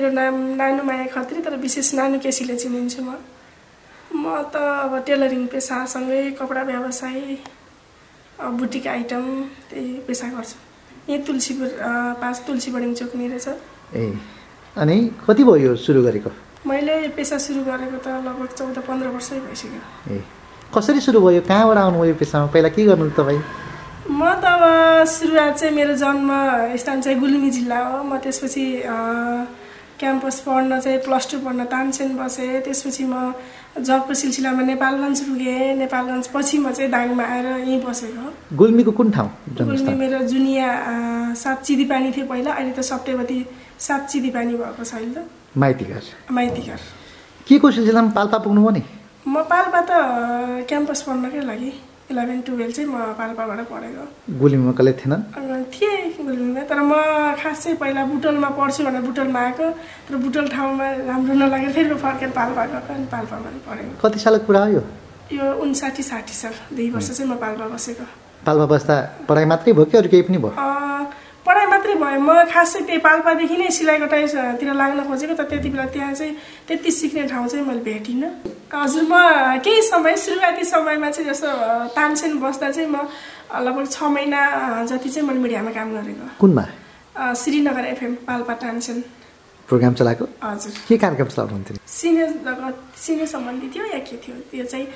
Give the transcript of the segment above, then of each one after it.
मेरो नाम नानु माया खत्री तर विशेष नानु केसीले चिनिन्छु म। म त अब टेलरिङ पेसासँगै कपडा व्यवसाय बुटिक आइटम त्यही पेसा गर्छु। यहीँ तुलसीपुर पास तुलसी बडिङ चोकनिर छ। ए अनि कति भयो यो सुरु गरेको? मैले पेसा सुरु गरेको त लगभग चौध पन्ध्र वर्षै भइसक्यो। ए कसरी सुरु भयो? कहाँबाट आउनुभयो यो पेसामा? पहिला के गर्नु तपाईँ? म त अब सुरुवात चाहिँ मेरो जन्म स्थान चाहिँ गुल्मी जिल्ला हो। म त्यसपछि क्याम्पस पढ्न चाहिँ प्लस टू पढ्न तानसेन बसेँ। त्यसपछि म जबको सिलसिलामा नेपालगञ्ज पुगेँ। नेपालगञ्ज पछि म चाहिँ दाङमा आएर यहीँ बसेको गुल्मीको कुन ठाउँ गुल्मी मेरो जुनिया सात चिदिपानी थियो पहिला। अहिले त सप्तेवती सात चिदिपानी भएको छ अहिले। त माइतीघर। माइतीघर। के को सिलसिलामा पाल्पा पुग्नुभयो नि? म पाल्पा त क्याम्पस पढ्नकै लागि। इलेभेन टुवेल्भ चाहिँ म पाल्पाबाट पढेको। गुल्मीमा कसले थिएनन् अँ, थिएँ गुल्मीमा तर म खास चाहिँ पहिला बुटोलमा पढ्छु भनेर बुटोलमा आएको। तर बुटोल ठाउँमा राम्रो नलागेर फेरि फर्केर पाल्पा गएको अनि पाल्पामा पढेको। कति सालको कुरा हो यो? यो उन्साठी साठी साल दुई वर्ष चाहिँ म पाल्पा बसेको। पाल्पा बस्दा पढाइ मात्रै भयो कि अरू केही पनि भयो? मात्रै भयो। म खास त्यही पाल्पादेखि नै सिलाइ कटाइतिर लाग्न खोजेको त त्यति बेला त्यहाँ चाहिँ त्यति सिक्ने ठाउँ चाहिँ मैले भेटिनँ। हजुर म केही समय सुरुवाती समयमा चाहिँ जस्तो तानसेन बस्दा चाहिँ म लगभग छ महिना जति चाहिँ मैले मिडियामा काम गरेको। कुनमा? श्रीनगर एफएम पाल्पा तानसेन। प्रोग्राम चलाएको? हजुर। के कार्यक्रम चलाउनुहुन्थ्यो? सिनियर सिनियर सम्बन्धी थियो या के थियो? त्यो चाहिँ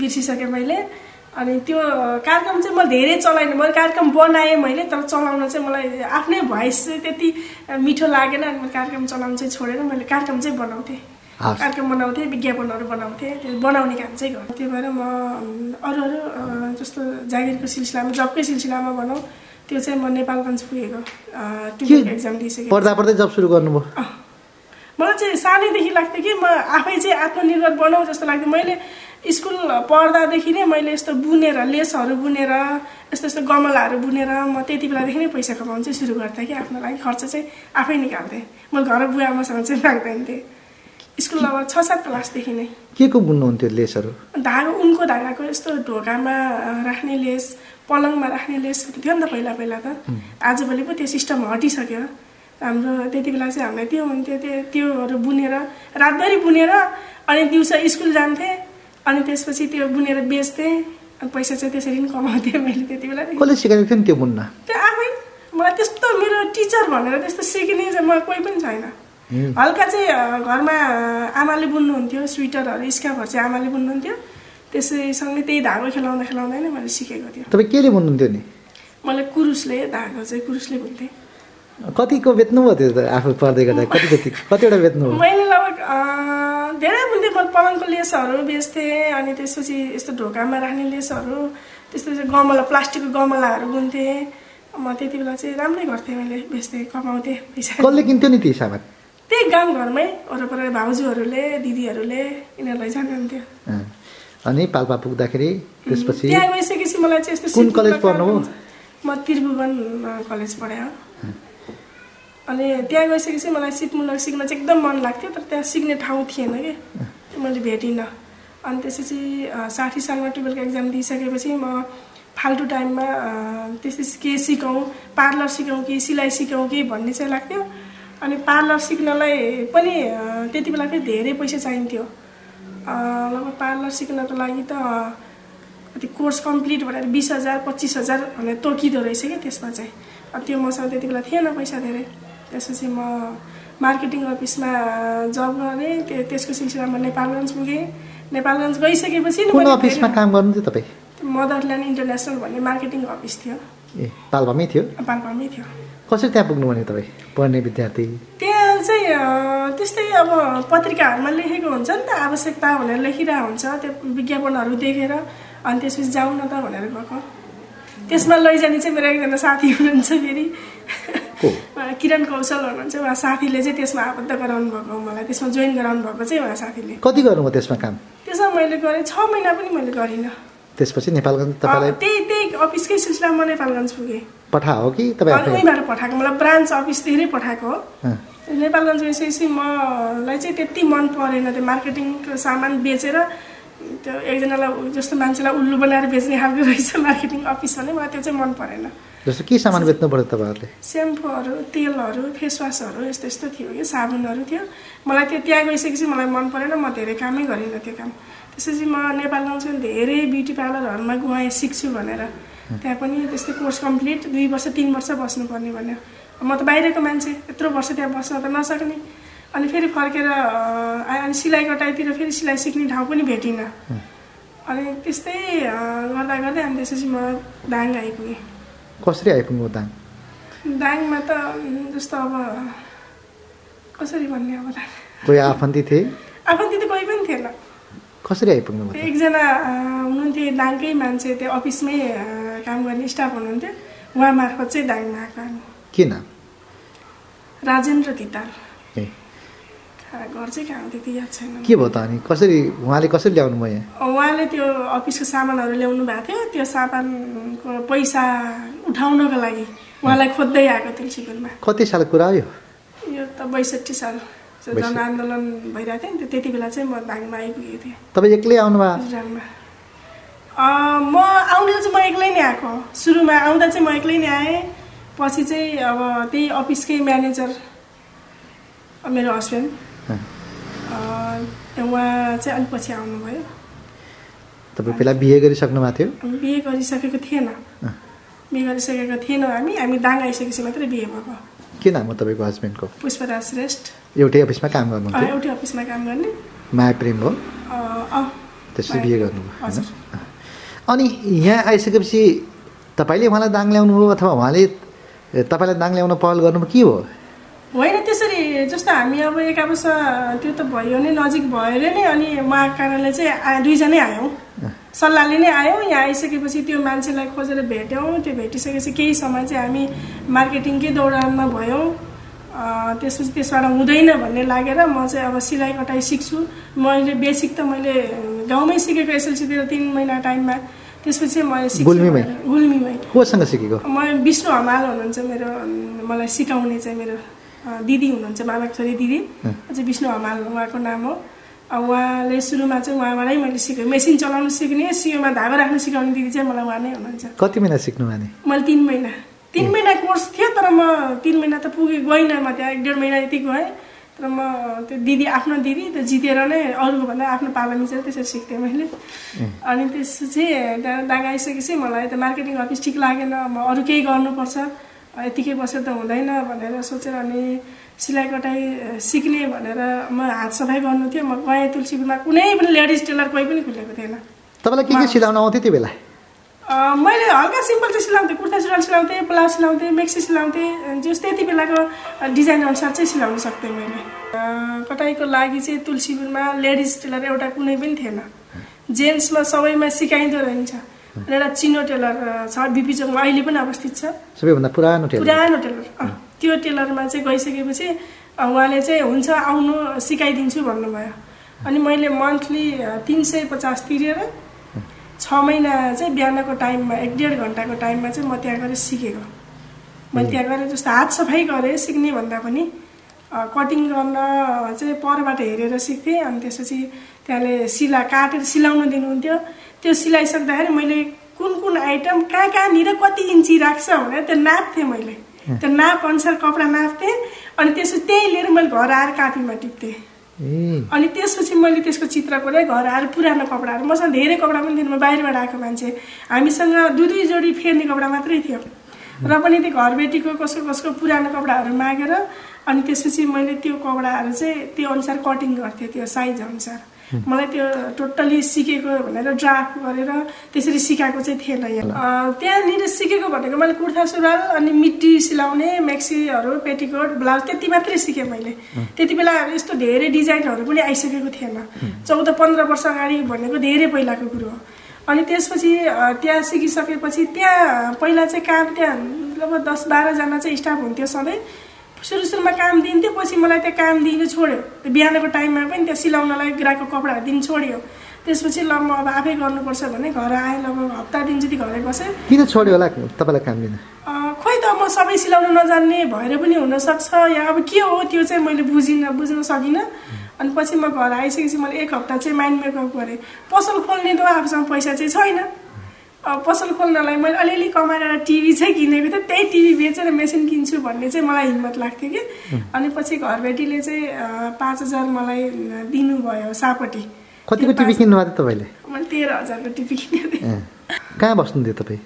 बिर्सिसकेँ मैले। अनि त्यो कार्यक्रम चाहिँ मैले धेरै चलाइनँ। मैले कार्यक्रम बनाएँ मैले तर चलाउन चाहिँ मलाई आफ्नै भोइस चाहिँ त्यति मिठो लागेन अनि मैले कार्यक्रम चलाउनु चाहिँ छोडेर मैले कार्यक्रम चाहिँ बनाउँथेँ। कार्यक्रम बनाउँथेँ विज्ञापनहरू बनाउँथेँ त्यो बनाउने काम चाहिँ गर्थेँ। त्यही भएर म अरू अरू जस्तो जागिरको सिलसिलामा जबकै सिलसिलामा भनौँ त्यो चाहिँ म नेपालगञ्ज पुगेको टुवेल्भ एक्जाम दिइसकेँ पढ्दा पढ्दै जब सुरु गर्नुभयो। मलाई चाहिँ सानैदेखि लाग्थ्यो कि म आफै चाहिँ आत्मनिर्भर बनाऊ जस्तो लाग्थ्यो। मैले स्कुल पढ्दादेखि नै मैले यस्तो बुनेर लेसहरू बुनेर यस्तो यस्तो गमलाहरू बुनेर म त्यति बेलादेखि नै पैसा कमाउनु चाहिँ सुरु गर्थेँ कि आफ्नो लागि खर्च चाहिँ आफै निकाल्थेँ। मैले घर बुवा आमासँग चाहिँ माग्दैन थिएँ स्कुल अब छ सात क्लासदेखि नै। के को बुन्नुहुन्थ्यो लेसहरू? धागो उनको धागाको यस्तो ढोकामा राख्ने लेस पलङमा राख्ने लेस थियो नि त पहिला पहिला त। आजभोलि पो त्यो सिस्टम हटिसक्यो। हाम्रो त्यति बेला चाहिँ हामीलाई त्यो हुन्थ्यो त्यो त्योहरू बुनेर रातभरि बुनेर अनि दिउँसो स्कुल जान्थेँ। अनि त्यसपछि त्यो बुनेर बेच्थेँ अनि पैसा चाहिँ त्यसरी नै कमाउँथेँ मैले त्यति बेलादेखि कसले सिकाएको थियो नि त्यो बुन्न? त्यो आफै मलाई त्यस्तो मेरो टिचर भनेर त्यस्तो सिक्ने चाहिँ मलाई कोही पनि छैन। हल्का चाहिँ घरमा आमाले बुन्नुहुन्थ्यो स्वेटरहरू स्कार्फहरू चाहिँ आमाले बुन्नुहुन्थ्यो। त्यसैसँगै त्यही धागो खेलाउँदा खेलाउँदै नै मैले सिकेको थियो। तपाईँ केले बुन्नुहुन्थ्यो नि? मैले कुरुसले धागो चाहिँ कुरुसले बुन्थेँ। कतिको बेच्नुभयो त्यो त आफू पढ्दै गर्दा? कति जति कतिवटा बेच्नुभयो? मैले लगभग धेरै मैले पलङको लेसहरू बेच्थेँ अनि त्यसपछि यस्तो ढोकामा राख्ने लेसहरू त्यसपछि गमला प्लास्टिकको गमलाहरू बुन्थेँ। म त्यति बेला चाहिँ राम्रै गर्थेँ मैले बेच्थेँ कमाउँथेँ पैसा। कसले किन्थ्यो नि ती सामान त्यही गाउँघरमै वरपर भाउजूहरूले दिदीहरूले यिनीहरूलाई जानुहुन्थ्यो। अनि पाल्पा पुग्दाखेरि त्यसपछि त्यहाँ गइसकेपछि मलाई चाहिँ यस्तो कुन कलेज पढ्नुभयो? म त्रिभुवन कलेज पढेँ हो। अनि त्यहाँ गइसकेपछि मलाई सिपमुलक सिक्न चाहिँ एकदम मन लाग्थ्यो तर त्यहाँ सिक्ने ठाउँ थिएन कि? त्यो मैले भेटिनँ। अनि त्यसपछि साठी सालमा टुवेल्भको एक्जाम दिइसकेपछि म फाल्टु टाइममा त्यसपछि के सिकौँ पार्लर सिकौँ कि सिलाइ सिकौँ कि भन्ने चाहिँ लाग्थ्यो। अनि पार्लर सिक्नलाई पनि त्यति बेला फेरि धेरै पैसा चाहिन्थ्यो। लगभग पार्लर सिक्नको लागि त कति कोर्स कम्प्लिट भनेर बिस हजार पच्चिस हजार भनेर तोकिँदो रहेछ कि त्यसमा चाहिँ। त्यो मसँग त्यति बेला थिएन पैसा धेरै। त्यसपछि म मार्केटिङ अफिसमा जब गरेँ त्यो त्यसको सिलसिलामा नेपालगञ्ज पुगेँ। नेपालगञ्ज गइसकेपछि अफिसमा काम गर्नुहुन्थ्यो तपाईँ? मदरल्यान्ड इन्टरनेसनल भन्ने मार्केटिङ अफिस थियो। ए पाल्पामै थियो? पाल्पामै थियो। कसरी त्यहाँ पुग्नु भने तपाईँ? पढ्ने विद्यार्थी? त्यहाँ चाहिँ त्यस्तै अब पत्रिकाहरूमा लेखेको हुन्छ नि त आवश्यकता भनेर लेखिरहेको हुन्छ त्यो विज्ञापनहरू देखेर अनि त्यसपछि जाउँ न त भनेर गएको। त्यसमा लैजाने चाहिँ मेरो एकजना साथी हुनुहुन्छ फेरि? किरण कौशल हुनुहुन्छ उहाँ साथीले चाहिँ त्यसमा आबद्ध गराउनु भएको मलाई। त्यसमा जोइन गराउनु भएको चाहिँ उहाँ साथीले। कति गर्नुभयो त्यसमा काम? त्यसमा मैले गरेँ छ महिना पनि मैले गरिनँ। त्यसपछि नेपालगञ्ज तपाईँलाई त्यही त्यही अफिसकै सिलसिलामा म नेपालगञ्ज पुगेँ। पठा हो कि तपाईँ उहीँबाट पठाएको मलाई ब्रान्च अफिस धेरै पठाएको हो। नेपालगञ्ज गइसकेपछि मलाई चाहिँ त्यति मन परेन त्यो मार्केटिङको सामान बेचेर त्यो एकजनालाई जस्तो मान्छेलाई उल्लु बनाएर बेच्ने खालको रहेछ मार्केटिङ अफिस भने मलाई त्यो चाहिँ मन परेन। जस्तो के सामान बेच्नु पऱ्यो तपाईँहरूले? सेम्पूहरू तेलहरू फेसवासहरू यस्तो यस्तो थियो कि साबुनहरू थियो। मलाई त्यो त्यहाँ गइसकेपछि मलाई मन परेन म धेरै कामै गरिनँ त्यो काम। त्यसपछि म नेपाल भने धेरै ब्युटी पार्लरहरूमा गएँ सिक्छु भनेर। त्यहाँ पनि त्यस्तै कोर्स कम्प्लिट दुई वर्ष तिन वर्ष बस्नुपर्ने भन्यो। म त बाहिरको मान्छे यत्रो वर्ष त्यहाँ बस्न त नसक्ने। अनि फेरि फर्केर अनि सिलाइ कटाइतिर फेरि सिलाइ सिक्ने ठाउँ पनि भेटिनँ। अनि त्यस्तै गर्दा गर्दै अनि त्यसपछि म दाङ आइपुगेँ कसरी आइपुग्नु दाङ? दाङमा त जस्तो अब कसरी भन्ने अब कोही आफन्ती थिए? आफन्ती त कोही पनि थिएन। कसरी आइपुग्नु? एकजना हुनुहुन्थ्यो दाङकै मान्छे त्यो अफिसमै काम गर्ने स्टाफ हुनुहुन्थ्यो। उहाँ मार्फत चाहिँ दाङमा आएको हामी। के नाम राजेन्द्र तिताल। घर चाहिँ कहाँ हो त्यति याद छैन के भयो त अनि? कसरी उहाँले कसरी ल्याउनु भयो? यहाँ उहाँले त्यो अफिसको सामानहरू ल्याउनु भएको थियो। त्यो सामानको पैसा उठाउनको लागि उहाँलाई खोज्दै आएको तुलसीपुरमा। कति साल कुरा हो यो यो त बैसठी साल जनआन्दोलन भइरहेको थियो नि त्यति बेला चाहिँ म दाङमा आइपुगेको थिएँ। तपाईँ एक्लै आउनुभयो म आउनु चाहिँ म एक्लै नै आएको। सुरुमा आउँदा चाहिँ म एक्लै नै आएँ। पछि चाहिँ अब त्यही अफिसकै म्यानेजर मेरो हस्बेन्ड। उहाँ चाहिँ अलिक पछि आउनुभयो। तपाईँ पहिला बिहे गरिसक्नु भएको थियो बिहे गरिसकेको थिएन। बिहे गरिसकेको थिएनौँ हामी। हामी दाङ आइसकेपछि मात्रै बिहे भएको। के नाम हो तपाईँको हस्बेन्डको पुष्पराज श्रेष्ठ। एउटै अफिसमा काम गर्नुहुन्थ्यो एउटै अफिसमा काम गर्ने। माया प्रेम हो? त्यसपछि बिहे गर्नुभयो होइन? अनि यहाँ आइसकेपछि तपाईँले उहाँलाई दाङ ल्याउनु हो अथवा उहाँले तपाईँलाई दाङ ल्याउन पहल गर्नु के हो? त्यसरी जस्तो हामी अब एक वर्ष त्यो त भयो नै नजिक भएर नै अनि उहाँको कारणले चाहिँ दुईजनै आयौँ। सल्लाहले नै आयौँ यहाँ आइसकेपछि त्यो मान्छेलाई खोजेर भेट्यौँ त्यो भेटिसकेपछि केही समय चाहिँ हामी मार्केटिङकै दौडानमा भयौँ। त्यसपछि त्यसबाट हुँदैन भन्ने लागेर म चाहिँ अब सिलाइ कटाइ सिक्छु। मैले बेसिक त मैले गाउँमै सिकेको एसएलसीतिर तिन महिना टाइममा। त्यसपछि म सिक्छु गुल्मीमै? गुल्मीमै। कोसँग सिकेको? म विष्णु हमाल हुनुहुन्छ मेरो मलाई सिकाउने चाहिँ मेरो दिदी हुनुहुन्छ मामाको छोरी दिदी चाहिँ विष्णु हमाल उहाँको नाम हो। उहाँले सुरुमा चाहिँ उहाँबाटै मैले सिकेँ मेसिन चलाउनु सिक्ने सियोमा धागो राख्नु सिकाउने दिदी चाहिँ मलाई उहाँ नै हुनुहुन्छ। कति महिना सिक्नु भने मैले तिन महिना। तिन महिना कोर्स थियो तर म तिन महिना त पुगेँ गइनँ म त्यहाँ। एक डेढ महिना यति गएँ तर म त्यो दिदी आफ्नो दिदी त्यो जितेर नै अरूको भन्दा आफ्नो पाला मिचेर त्यसरी सिक्थेँ मैले। अनि त्यसपछि त्यहाँ दाङ आइसकेपछि मलाई त मार्केटिङ अफिस ठिक लागेन। म अरू केही गर्नुपर्छ। यतिकै बसेर त हुँदैन भनेर सोचेर अनि सिलाइ कटाइ सिक्ने भनेर म हात सफाइ गर्नु थियो। म गएँ तुलसीपुरमा। कुनै पनि लेडिज टेलर कोही पनि खुलेको थिएन। तपाईँलाई के के सिलाउन आउँथ्यो त्यो बेला? मैले हल्का सिम्पल चाहिँ सिलाउँथेँ। कुर्ता सुरुवाल सिलाउँथेँ ब्लाउज सिलाउँथेँ मेक्सी सिलाउँथेँ। जस त्यति बेलाको डिजाइन अनुसार चाहिँ सिलाउन सक्थेँ मैले। कटाइको लागि चाहिँ तुलसीपुरमा लेडिज टेलर एउटा कुनै पनि थिएन। जेन्ट्समा सबैमा सिकाइँदो रहन्छ। अनि एउटा चिनो टेलर छ बिपी चोकमा अहिले पनि अवस्थित छ। सबैभन्दा पुरानो टेलर। पुरानो टेलर। त्यो टेलरमा चाहिँ गइसकेपछि उहाँले चाहिँ हुन्छ आउनु सिकाइदिन्छु भन्नुभयो। अनि मैले मन्थली तिन सय पचास तिरेर छ महिना चाहिँ बिहानको टाइममा एक डेढ घन्टाको टाइममा चाहिँ म त्यहाँ गएर सिकेको। मैले त्यहाँ गएर जस्तो हात सफाइ गरेँ सिक्ने भन्दा पनि कटिङ गर्न चाहिँ परबाट हेरेर सिक्थेँ। अनि त्यसपछि त्यहाँले सिला काटेर सिलाउन दिनुहुन्थ्यो। त्यो सिलाइसक्दाखेरि मैले कुन कुन आइटम कहाँ कहाँनिर कति इन्ची राख्छ भनेर त्यो नाप्थेँ मैले। त्यो नाप अनुसार कपडा नाप्थेँ अनि त्यसपछि त्यही लिएर मैले घर आएर कापीमा टिप्थेँ। अनि त्यसपछि मैले त्यसको चित्र कोरेँ घर आएर पुरानो कपडाहरू। मसँग धेरै कपडा पनि थिएन म बाहिरबाट आएको मान्छे। हामीसँग दुई दुई जोडी फेर्ने कपडा मात्रै थियो। र पनि त्यो घरबेटीको कसको कसको पुरानो कपडाहरू मागेर अनि त्यसपछि मैले त्यो कपडाहरू चाहिँ त्यो अनुसार कटिङ गर्थेँ त्यो साइज अनुसार। मलाई त्यो टोटल्ली सिकेको भनेर ड्राफ्ट गरेर त्यसरी सिकाएको चाहिँ थिएन यहाँ। त्यहाँनिर सिकेको भनेको मैले कुर्ता सुरुवाल अनि मिट्टी सिलाउने मेक्सीहरू पेटिकोट ब्लाउज त्यति मात्रै सिकेँ मैले। त्यति बेला यस्तो धेरै डिजाइनहरू पनि आइसकेको थिएन। चौध पन्ध्र वर्ष अगाडि भनेको धेरै पहिलाको कुरो हो। अनि त्यसपछि त्यहाँ सिकिसकेपछि त्यहाँ पहिला चाहिँ काम त्यहाँ लगभग दस बाह्रजना चाहिँ स्टाफ हुन्थ्यो सधैँ। सुरु सुरुमा काम दिन्थ्यो पछि मलाई त्यो काम दिनु छोड्यो। त्यो बिहानको टाइममा पनि त्यहाँ सिलाउनलाई ग्राहकको कपडाहरू दिनु छोड्यो। त्यसपछि ल म अब आफै गर्नुपर्छ भने घर आएँ लगभग हप्ता दिन जति घरै बसेँ। किन छोड्यो होला तपाईँलाई काम दिन? खोइ त म सबै सिलाउन नजान्ने भएर पनि हुनसक्छ या अब के हो त्यो चाहिँ मैले बुझिनँ बुझ्न सकिनँ। अनि पछि म घर आइसकेपछि मैले एक हप्ता चाहिँ माइन्ड मेकअप गरेँ। पसल खोल्ने त आफूसँग पैसा चाहिँ छैन। पसल खोल्नलाई मैले अलिअलि कमाएर एउटा टिभी चाहिँ किनेको थिएँ। त्यही टिभी बेचेर मेसिन किन्छु भन्ने चाहिँ मलाई हिम्मत लाग्थ्यो कि। अनि पछि घरबेटीले चाहिँ पाँच हजार मलाई दिनुभयो सापट्टि। कतिको टिभी पाँच- किन्नु भएको थियो तपाईँले? मैले तेह्र हजारको टिभी किनेको थिएँ। कहाँ बस्नुहुन्थ्यो तपाईँ?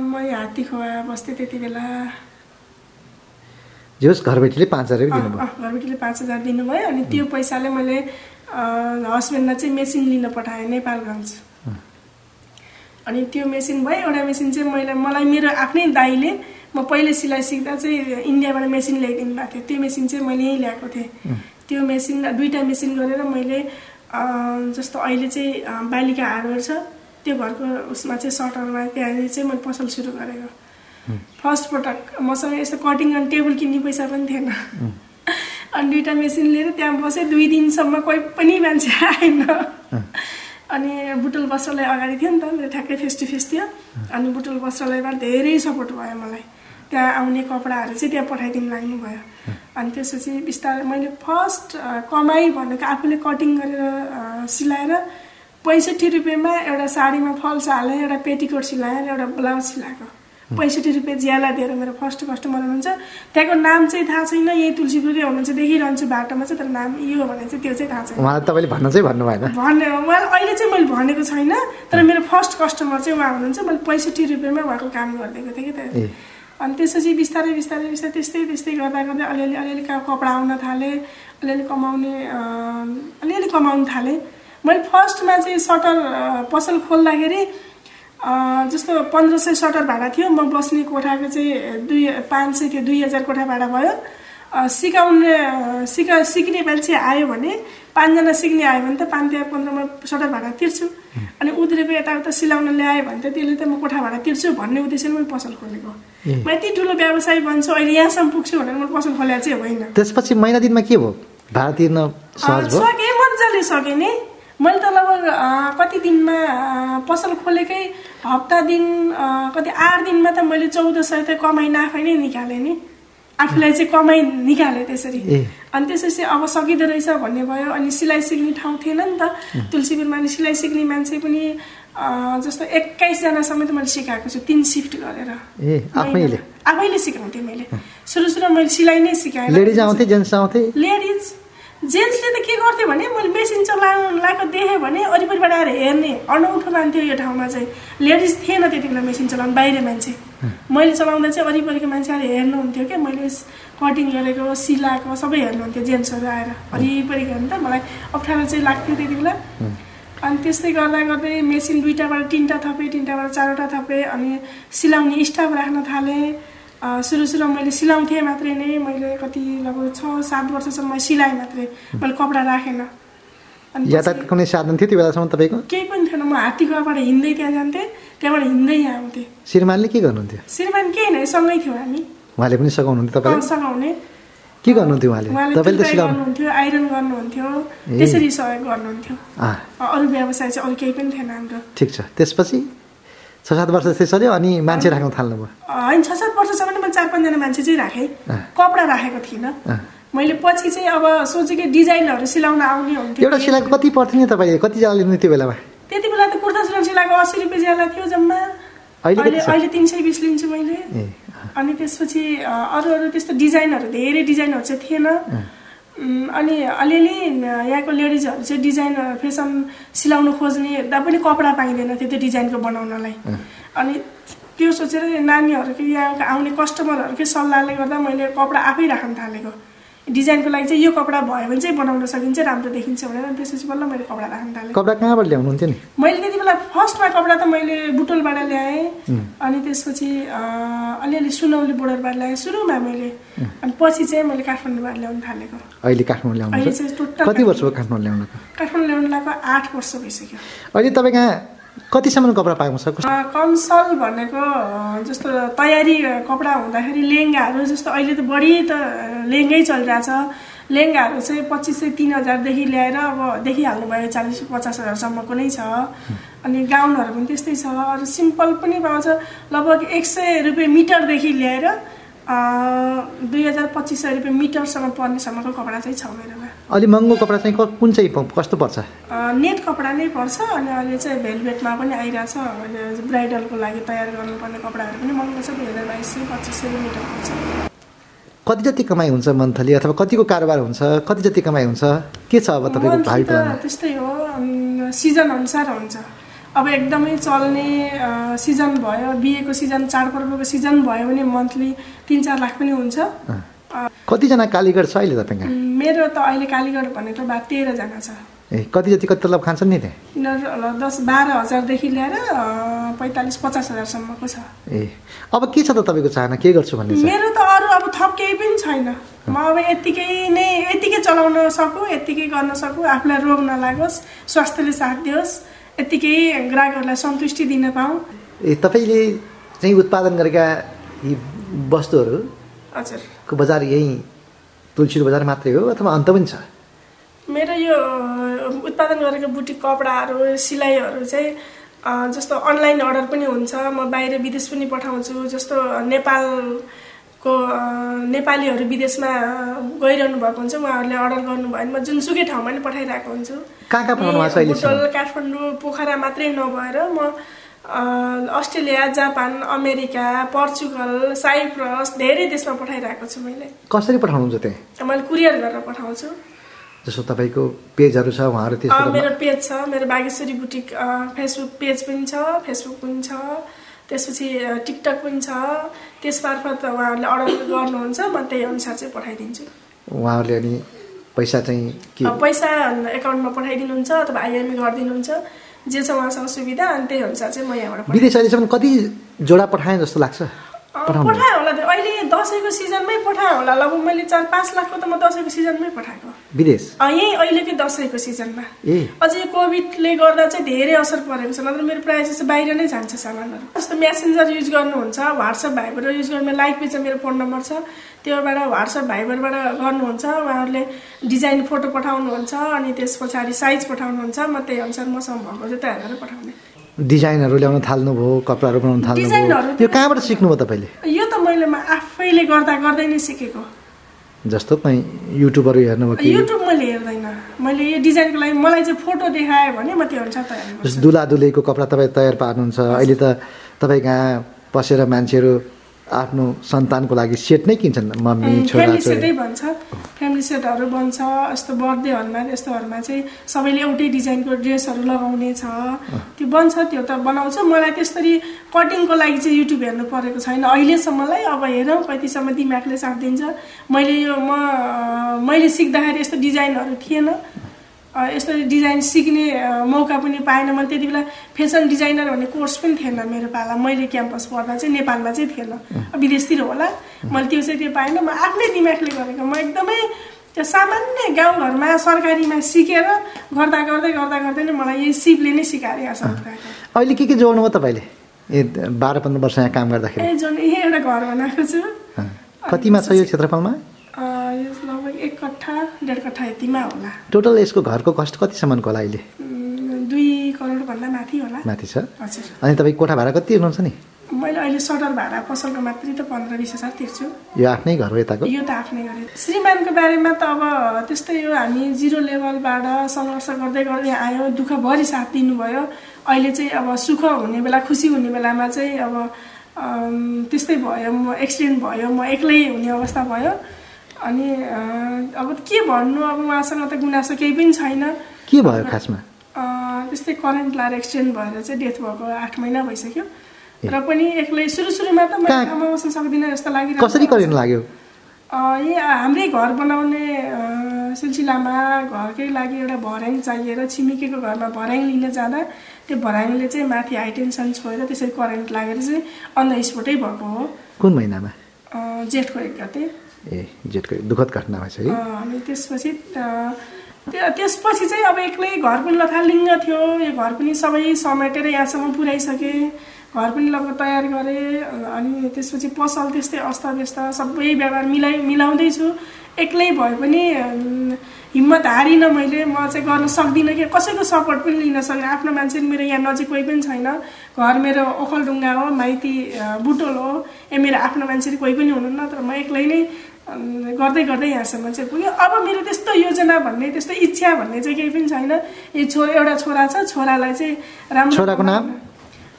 म हात्ती खोवा बस्थेँ त्यति बेला। जे होस् घरबेटीले पाँच हजार दिनुभयो। घरबेटीले पाँच हजार दिनुभयो अनि त्यो पैसाले मैले हस्बेन्डलाई चाहिँ मेसिन लिन पठाएँ नेपालगञ्ज। अनि त्यो मेसिन भयो एउटा मेसिन चाहिँ मैले मलाई मेरो आफ्नै दाइले म पहिले सिलाइ सिक्दा चाहिँ इन्डियाबाट मेसिन ल्याइदिनु भएको थियो। त्यो मेसिन चाहिँ मैले यहीँ ल्याएको थिएँ। त्यो मेसिन दुईवटा मेसिन गरेर मैले जस्तो अहिले चाहिँ बालिका हार्डवेयर छ त्यो घरको उसमा चाहिँ सटरमा त्यहाँनिर चाहिँ मैले पसल सुरु गरेको। फर्स्ट पटक मसँग यस्तो कटिङ अनि टेबल किन्ने पैसा पनि थिएन। अनि दुइटा मेसिन लिएर त्यहाँ बसेँ दुई दिनसम्म कोही पनि मान्छे आएन। अनि बुटुल वस्त्रालय अगाडि थियो नि त मेरो ठ्याक्कै फेस टु फेस थियो। अनि बुटुल वस्त्रालयबाट धेरै सपोर्ट भयो मलाई। त्यहाँ आउने कपडाहरू चाहिँ त्यहाँ पठाइदिनु लाग्नु भयो अनि त्यसपछि बिस्तारै मैले फर्स्ट कमाइ भनेको आफूले कटिङ गरेर सिलाएर पैँसठी रुपियाँमा एउटा साडीमा फल्स हालेँ एउटा पेटिकोट सिलाएर एउटा ब्लाउज सिलाएको। पैँसठी रुपियाँ ज्याला दिएर मेरो फर्स्ट कस्टमर हुनुहुन्छ त्यहाँको नाम चाहिँ थाहा छैन यही तुलसीपुरै हुनुहुन्छ देखिरहन्छु बाटोमा चाहिँ तर नाम यो भने चाहिँ त्यो चाहिँ थाहा छैन। उहाँलाई तपाईँले भन्न चाहिँ भन्नु भएन। भन्ने उहाँ अहिले चाहिँ मैले भनेको छैन तर मेरो फर्स्ट कस्टमर चाहिँ उहाँ हुनुहुन्छ। मैले पैँसठी रुपियाँमा उहाँको काम गरिदिएको थिएँ कि। त। अनि त्यसपछि बिस्तारै बिस्तारै बिस्तारै त्यस्तै त्यस्तै गर्दा गर्दै अलिअलि अलिअलि कपडा आउन थालेँ अलिअलि कमाउने अलिअलि कमाउन थालेँ। मैले फर्स्टमा चाहिँ सटर पसल खोल्दाखेरि जस्तो पन्ध्र सय सटर भाडा थियो म बस्ने कोठाको चाहिँ दुई पाँच सय थियो दुई हजार कोठा भाडा भयो। सिकाउने सिका सिक्ने मान्छे आयो भने पाँचजना सिक्ने आयो भने त पाँच तिहार पन्ध्रमा सटर भाडा तिर्छु। अनि उद्रेको यताउता सिलाउन ल्यायो भने त त्यसले त म कोठा भाडा तिर्छु भन्ने उद्देश्यले मैले पसल खोलेको। म यति ठुलो व्यवसाय बन्छु अहिले यहाँसम्म पुग्छु भनेर मैले पसल खोलेको चाहिँ होइन। त्यसपछि महिना दिनमा के भयो? भाडा तिर्न सकेँ मजाले सकेँ नि। मैले त लगभग कति दिनमा पसल खोलेकै हप्ता दिन कति आठ दिनमा त मैले चौध सय त कमाइ नाफै नै निकालेँ नि। आफूलाई चाहिँ कमाइ निकालेँ त्यसरी। अनि त्यसपछि अब सकिँदो रहेछ भन्ने भयो। अनि सिलाइ सिक्ने ठाउँ थिएन नि त। तुलसीपुरमा अनि सिलाइ सिक्ने मान्छे पनि जस्तो एक्काइसजनासम्म त मैले सिकाएको छु तिन सिफ्ट गरेर। आफैले? सिकाउँथेँ मैले। सुरु सुरुमा मैले सिलाइ नै सिकाएँ लेडिज जेन्ट्सले त के गर्थ्यो भने मैले मेसिन चलाउनु लगाएको देखेँ भने वरिपरिबाट आएर हेर्ने अनौठो मान्थ्यो यो ठाउँमा चाहिँ। लेडिज थिएन त्यति बेला मेसिन चलाउनु बाहिर मान्छे। मैले चलाउँदा चाहिँ वरिपरिको मान्छे आएर हेर्नुहुन्थ्यो क्या मैले कटिङ गरेको सिलाएको सबै हेर्नुहुन्थ्यो जेन्ट्सहरू आएर। वरिपरिको हेर्नु त मलाई अप्ठ्यारो चाहिँ लाग्थ्यो त्यति बेला अनि त्यस्तै गर्दा गर्दै मेसिन दुईवटाबाट तिनवटा थपेँ तिनवटाबाट चारवटा थपेँ। अनि सिलाउने स्टाफ राख्न थालेँ। सुरु सुरुमा मैले सिलाउँथेँ मात्रै नै। मैले कति लगभग छ सात वर्षसम्म सिलाएँ मात्रै। मैले कपडा राखेन। यातायात कुनै साधन थियो त्यो बेलासम्म तपाईँको? केही पनि थिएन। म हात्तीघरबाट हिँड्दै त्यहाँ जान्थेँ। त्यहाँबाट हिँड्दै यहाँ आउँथेँ। श्रीमानले के गर्नुहुन्थ्यो? श्रीमान केही नै सँगै थियौँ हामी। उहाँले पनि सघाउनुहुन्थ्यो अँ, तपाईँले सघाउने। के गर्नुहुन्थ्यो उहाँले? तपाईँले त गर्नुहुन्थ्यो आइरन गर्नुहुन्थ्यो। त्यसरी सहयोग गर्नुहुन्थ्यो। अरू व्यवसाय चाहिँ अरू केही पनि थिएन हाम्रो। ठिक छ। त्यसपछि? छ सात वर्ष त्यसै चल्यो अनि मान्छे राख्न थाल्नुभयो। होइन छ सात वर्षसम्म मैले चार पाँचजना मान्छे चाहिँ राखेँ। कपडा राखेको थिइनँ। मैले पछि चाहिँ अब सोचेँ कि डिजाइनहरू सिलाउन आउने हुन्थ्यो। एउटा सिलाएको कति पर्थ्यो नि तपाईँले कति ज्याला लिनु त्यो बेलामा? त्यति बेला त कुर्ता सुरुवाल सिलाएको असी रुपियाँ ज्याला थियो जम्मा। अहिले अहिले तिन सय बिस लिन्छु मैले। अनि त्यसपछि अरू अरू त्यस्तो डिजाइनहरू धेरै डिजाइनहरू चाहिँ थिएन। अनि अलिअलि यहाँको लेडिजहरू चाहिँ डिजाइन फेसन सिलाउनु खोज्ने दा पनि कपडा पाइँदैन थियो त्यो डिजाइनको बनाउनलाई। अनि त्यो सोचेर नानीहरूको यहाँको आउने कस्टमरहरूकै सल्लाहले गर्दा मैले कपडा आफै राख्न थालेको। डिजाइनको लागि चाहिँ यो कपडा भयो भने चाहिँ बनाउन सकिन्छ राम्रो देखिन्छ भनेर। अनि त्यसपछि बल्ल मैले कपडा राख्न थालेँ। कपडा कहाँबाट ल्याउनुहुन्थ्यो नि? मैले त्यति बेला फर्स्टमा कपडा त मैले बुटोलबाट ल्याएँ। अनि त्यसपछि अलिअलि सुनौली बोर्डरबाट ल्याएँ। सुरुमा मैले अनि पछि चाहिँ मैले काठमाडौँबाट ल्याउनु थालेको। अहिले काठमाडौँ कति वर्ष काठमाडौँ ल्याउनुको? काठमाडौँ ल्याउनु लगाएको आठ वर्ष भइसक्यो। अहिले तपाईँ कहाँ कतिसम्म कपडा पाएको छ? कमसल भनेको जस्तो तयारी कपडा हुँदाखेरि लेहेङ्गाहरू जस्तो अहिले त बढी त लेहेङ्गै चलिरहेछ। लेहेङ्गाहरू चाहिँ पच्चिस सय तिन हजारदेखि ल्याएर अब देखिहाल्नु भयो चालिस पचास हजारसम्मको नै छ। अनि गाउनहरू पनि त्यस्तै छ। अरू सिम्पल पनि पाउँछ। लगभग एक सय रुपियाँ मिटरदेखि ल्याएर दुई हजार पच्चिस सय रुपियाँ मिटरसम्म पर्नेसम्मको कपडा चाहिँ छ मेरोमा। अलि महँगो कपडा चाहिँ कुन चाहिँ कस्तो पर्छ? नेट कपडा नै पर्छ अनि अहिले चाहिँ भेलभेटमा पनि आइरहेछ। अहिले ब्राइडलको लागि तयार गर्नुपर्ने कपडाहरू पनि महँगो छ दुई हजार बाइस सय पच्चिस सय मिटर पर्छ। कति जति कमाइ हुन्छ मन्थली अथवा कतिको कारोबार हुन्छ कति जति कमाइ हुन्छ के छ अब तपाईँको त्यस्तै हो सिजन अनुसार हुन्छ। अब एकदमै चल्ने सिजन भयो। बिहेको सिजन चाडपर्वको सिजन भयो भने मन्थली तिन चार लाख पनि हुन्छ। कतिजना कालीगढ छ अहिले तपाईँका उम्, मेरो त अहिले कालीगढ भनेको बा तेह्रजना छ। ए कति जति कति तलब खान्छन् नि त्यहाँ? यिनीहरू दस बाह्र हजारदेखि लिएर अँ, पैँतालिस पचास हजारसम्मको छ। ए अब के छ त तपाईँको चाहना? के गर्छु भन्ने मेरो त अरू अब थप केही पनि छैन। म अब यत्तिकै नै यत्तिकै चलाउन सकु यत्तिकै गर्न सकु आफूलाई रोग नलागोस् स्वास्थ्यले साथ दियोस्। यत्तिकै ग्राहकहरूलाई सन्तुष्टि दिन पाऊँ। ए तपाईँले चाहिँ उत्पादन गरेका यी वस्तुहरूको हजुर। बजार यहीँ तुलसी बजार मात्रै हो अथवा अन्त पनि छ? मेरो यो उत्पादन गरेको बुटिक कपडाहरू सिलाइहरू चाहिँ जस्तो अनलाइन अर्डर पनि हुन्छ म बाहिर विदेश पनि पठाउँछु जस्तो नेपालको अ, नेपालीहरू विदेशमा गइरहनु भएको हुन्छ उहाँहरूले अर्डर गर्नुभयो भने म जुनसुकै ठाउँमा पनि पठाइरहेको हुन्छु। बुटवल काठमाडौँ पोखरा मात्रै नभएर म Australia Japan America Portugal Cyprus धेरै देशमा पठाइरहेको छु मैले। कसरी पठाउनुहुन्छ त्यहाँ? मैले कुरियर गरेर पठाउँछु। जस्तो तपाईँको पेजहरू छ उहाँहरू मेरो पेज छ मेरो बागेश्वरी बुटिक फेसबुक पेज पनि छ फेसबुक पनि छ। त्यसपछि टिकटक पनि छ। त्यस मार्फत उहाँहरूले अर्डर गर्नुहुन्छ म त्यही अनुसार चाहिँ पठाइदिन्छु। उहाँहरूले अनि पैसा चाहिँ के? पैसा एकाउन्टमा पठाइदिनुहुन्छ अथवा आइएमई गरिदिनुहुन्छ जे छ उहाँसँग सुविधा अनि त्यही अनुसार चाहिँ म यहाँबाट विदेश अहिलेसम्म कति जोडा पठाएँ जस्तो लाग्छ? पठाएँ होला। अहिले दसैँको सिजनमै पठाएँ होला। लगभग मैले चार पाँच लाखको त म दसैँको सिजनमै पठाएको। विदेश? यहीँ अहिलेकै दसैँको सिजनमा। अझै कोभिडले गर्दा चाहिँ धेरै असर परेको छ। नत्र मेरो प्रायः जस्तो बाहिर नै जान्छ सामानहरू। जस्तो मेसेन्जर युज गर्नुहुन्छ वाट्सएप भाइबर युज गर्नु लाइक पेज मेरो फोन नम्बर छ। त्योबाट वाट्सएप भाइबरबाट गर्नुहुन्छ। उहाँहरूले डिजाइन फोटो पठाउनुहुन्छ अनि त्यस पछाडि साइज पठाउनुहुन्छ। म त्यही अनुसार मसँग भएको चाहिँ तयार गरेर पठाउने। डिजाइनहरू ल्याउन थाल्नुभयो कपडाहरू बनाउन थाल्नुभयो। यो कहाँबाट सिक्नुभयो तपाईँले? यो त मैले आफैले गर्दा गर्दै नै सिकेको। जस्तो कहीँ युट्युबहरू हेर्नुभयो युट्युब मैले हेर्दैन। मैले यो डिजाइनको लागि मलाई चाहिँ फोटो देखायो भने म त्यो अनुसार तयार गर्छु। जस्तो दुला दुलहीको कपडा तपाईँ तयार पार्नुहुन्छ। अहिले त तपाईँ कहाँ पसेर मान्छेहरू आफ्नो सन्तानको लागि सेट नै किन्छन् मम्मी छोरा सेटै भन्छ। फ्यामिली सेटहरू बन्छ यस्तो बर्थडेहरूमा यस्तोहरूमा चाहिँ सबैले एउटै डिजाइनको ड्रेसहरू लगाउने छ। त्यो बन्छ त्यो त बनाउँछु। मलाई त्यसरी कटिङको लागि चाहिँ युट्युब हेर्नु परेको छैन। अहिलेसम्मलाई अब हेरौँ कतिसम्म दिमागले साथ दिन्छ। मैले यो म मैले सिक्दाखेरि यस्तो डिजाइनहरू थिएन। यस्तो डिजाइन सिक्ने मौका पनि पाएन मैले त्यति बेला फेसन डिजाइनर भन्ने कोर्स पनि थिएन मेरो पाला। मैले क्याम्पस पढ्दा चाहिँ नेपालमा चाहिँ थिएन। विदेशतिर होला। मैले त्यो चाहिँ त्यो पाएन। म आफ्नै दिमागले गरेको। म एकदमै त्यो सामान्य गाउँघरमा सरकारीमा सिकेर गर्दा गर्दै गर्दा गर्दै नै मलाई यही सिपले नै सिकाएर यहाँसम्म पुऱ्याएको अहिले के के जोड्नुभयो तपाईँले? ए बाह्र पन्ध्र वर्ष यहाँ काम गर्दाखेरि। ए यही एउटा घर बनाएको छु। कतिमा छ यो क्षेत्रफलमा? कट्ठा डेढ कट्ठा यतिमा होला। टोटल यसको घरको कस्ट कतिसम्मको होला अहिले? दुई करोडभन्दा माथि होला। माथि छ। अनि तपाईँ कोठा भाडा कति हुनुहुन्छ नि? मैले अहिले सटर भाडा पसलको मात्रै त पन्ध्र बिस हजार तिर्छु। यो आफ्नै घर हो यताको? यो त आफ्नै गरे श्रीमानको बारेमा त अब त्यस्तै हो हामी जिरो लेभलबाट सङ्घर्ष गर्दै गर्दै आयौँ। दुःखभरि साथ दिनुभयो। अहिले चाहिँ अब सुख हुने बेला खुसी हुने बेलामा चाहिँ अब त्यस्तै भयो। म एक्सिडेन्ट भयो। म एक्लै हुने अवस्था भयो। अनि अब के भन्नु? अब उहाँसँग त गुनासो केही पनि छैन। के भयो खासमा? त्यस्तै करेन्ट लाएर एक्सिडेन्ट भएर चाहिँ डेथ भएको आठ महिना भइसक्यो। र पनि एक्लै सुरु सुरुमा त मैले ठाउँमा बस्न सक्दिनँ जस्तो लागिरहेको कसरी। करेन्ट लाग्यो? यही हाम्रै घर बनाउने सिलसिलामा घरकै लागि एउटा भर्याङ चाहिएर छिमेकीको घरमा भर्याङ लिन जाँदा त्यो भर्याङले चाहिँ माथि हाई टेन्सन छोएर त्यसरी करेन्ट लागेर चाहिँ अन द स्पोटै भएको हो। कुन महिनामा? जेठको एक गते। ए जेठको दुःखद घटना भएछ है। अनि त्यसपछि त्यसपछि चाहिँ अब एक्लै घर पनि लथालिङ्ग थियो। यो घर पनि सबै समेटेर यहाँसम्म पुर्याइसकेँ घर पनि लगभग तयार गरेँ। अनि त्यसपछि पसल त्यस्तै अस्तव्यस्त सबै व्यवहार मिलाइ मिलाउँदैछु एक्लै भए पनि हिम्मत हारिनँ मैले। म चाहिँ गर्न सक्दिनँ कि। कसैको सपोर्ट पनि लिन सकिनँ आफ्नो मान्छे मेरो यहाँ नजिक कोही पनि छैन। घर मेरो ओखलढुङ्गा हो माइती बुटोल हो। ए मेरो आफ्नो मान्छे कोही पनि हुनुहुन्न। तर म एक्लै नै गर्दै गर्दै यहाँसम्म चाहिँ पुग्यो। अब मेरो त्यस्तो योजना भन्ने त्यस्तो इच्छा भन्ने चाहिँ केही पनि छैन। यो छोरा एउटा छोरा छ छोरालाई चाहिँ राम्रो छोराको नाम?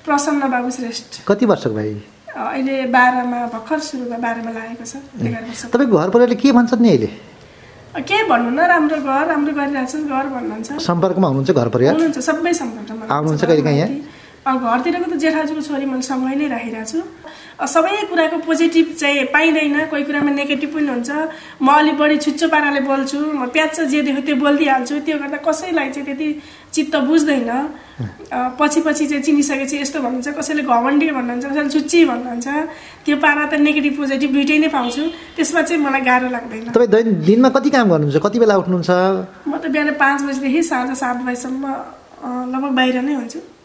प्रसन्न बाबु श्रेष्ठ। कति वर्षको भाइ? अहिले बाह्रमा भर्खर सुरुमा बाह्रमा लागेको छ एघार वर्ष। तपाईँको घर परिवारले के भन्छन् नि अहिले? के भन्नु न राम्रो घर राम्रो गरिरहेको छ घर भन्नुहुन्छ। सम्पर्कमा हुनुहुन्छ घर परिवार? हुनुहुन्छ सबै सम्पर्कमा। आउनुहुन्छ कहिले काहीँ यहाँ? घरतिरको त जेठाजुको छोरी मैले सँगै नै राखेको छु सबै कुराको पोजिटिभ चाहिँ पाइँदैन। कोही कुरामा नेगेटिभ पनि हुन्छ। म अलिक बढी छुच्चो पाराले बोल्छु। म प्याच जे देख्यो त्यो बोलिदिइहाल्छु। त्यो गर्दा कसैलाई चाहिँ त्यति चित्त बुझ्दैन। पछि पछि चाहिँ चिनिसकेपछि यस्तो भन्नुहुन्छ कसैले घमण्डी भन्नुहुन्छ कसैले छुच्ची भन्नुहुन्छ। त्यो पारा त नेगेटिभ पोजिटिभ दुइटै नै पाउँछु। त्यसमा चाहिँ मलाई गाह्रो लाग्दैन। तपाईँ दैन दिनमा कति काम गर्नुहुन्छ? कति बेला उठ्नुहुन्छ? म त बिहान पाँच बजीदेखि साँझ सात बजीसम्म लगभग बाहिर नै हुन्छु।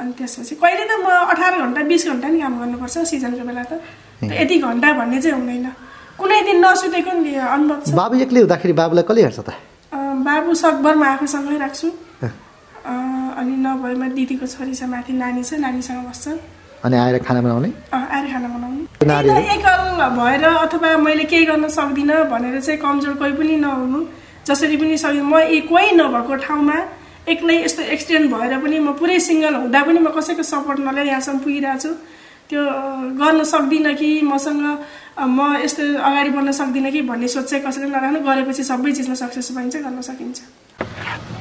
अनि त्यसपछि कहिले त म अठार घन्टा बिस घन्टा नि काम गर्नुपर्छ सिजनको बेला त। यति घन्टा भन्ने चाहिँ हुँदैन। कुनै दिन नसुतेको नि अनुभव छ। बाबु एक्लै हुँदाखेरि बाबुलाई कसले हेर्छ त? बाबु सकभर म आफूसँगै राख्छु। अनि नभएमा दिदीको छोरी छ माथि नानी छ नानीसँग बस्छ। अनि आएर खाना बनाउने? आएर खाना बनाउने। एकल भएर अथवा मैले केही गर्न सक्दिनँ भनेर चाहिँ कमजोर कोही पनि नहुनु। जसरी पनि सक्दिनँ म कोही नभएको ठाउँमा एक्लै यस्तो एक्सिडेन्ट भएर पनि म पुरै सिङ्गल हुँदा पनि म कसैको सपोर्ट नलिएर यहाँसम्म पुगिरहेको छु त्यो गर्न सक्दिनँ कि मसँग म यस्तो अगाडि बढ्न सक्दिनँ कि भन्ने सोच चाहिँ कसैले नराख्नु गरेपछि सबै चिजमा सक्सेस पाइन्छ गर्न सकिन्छ।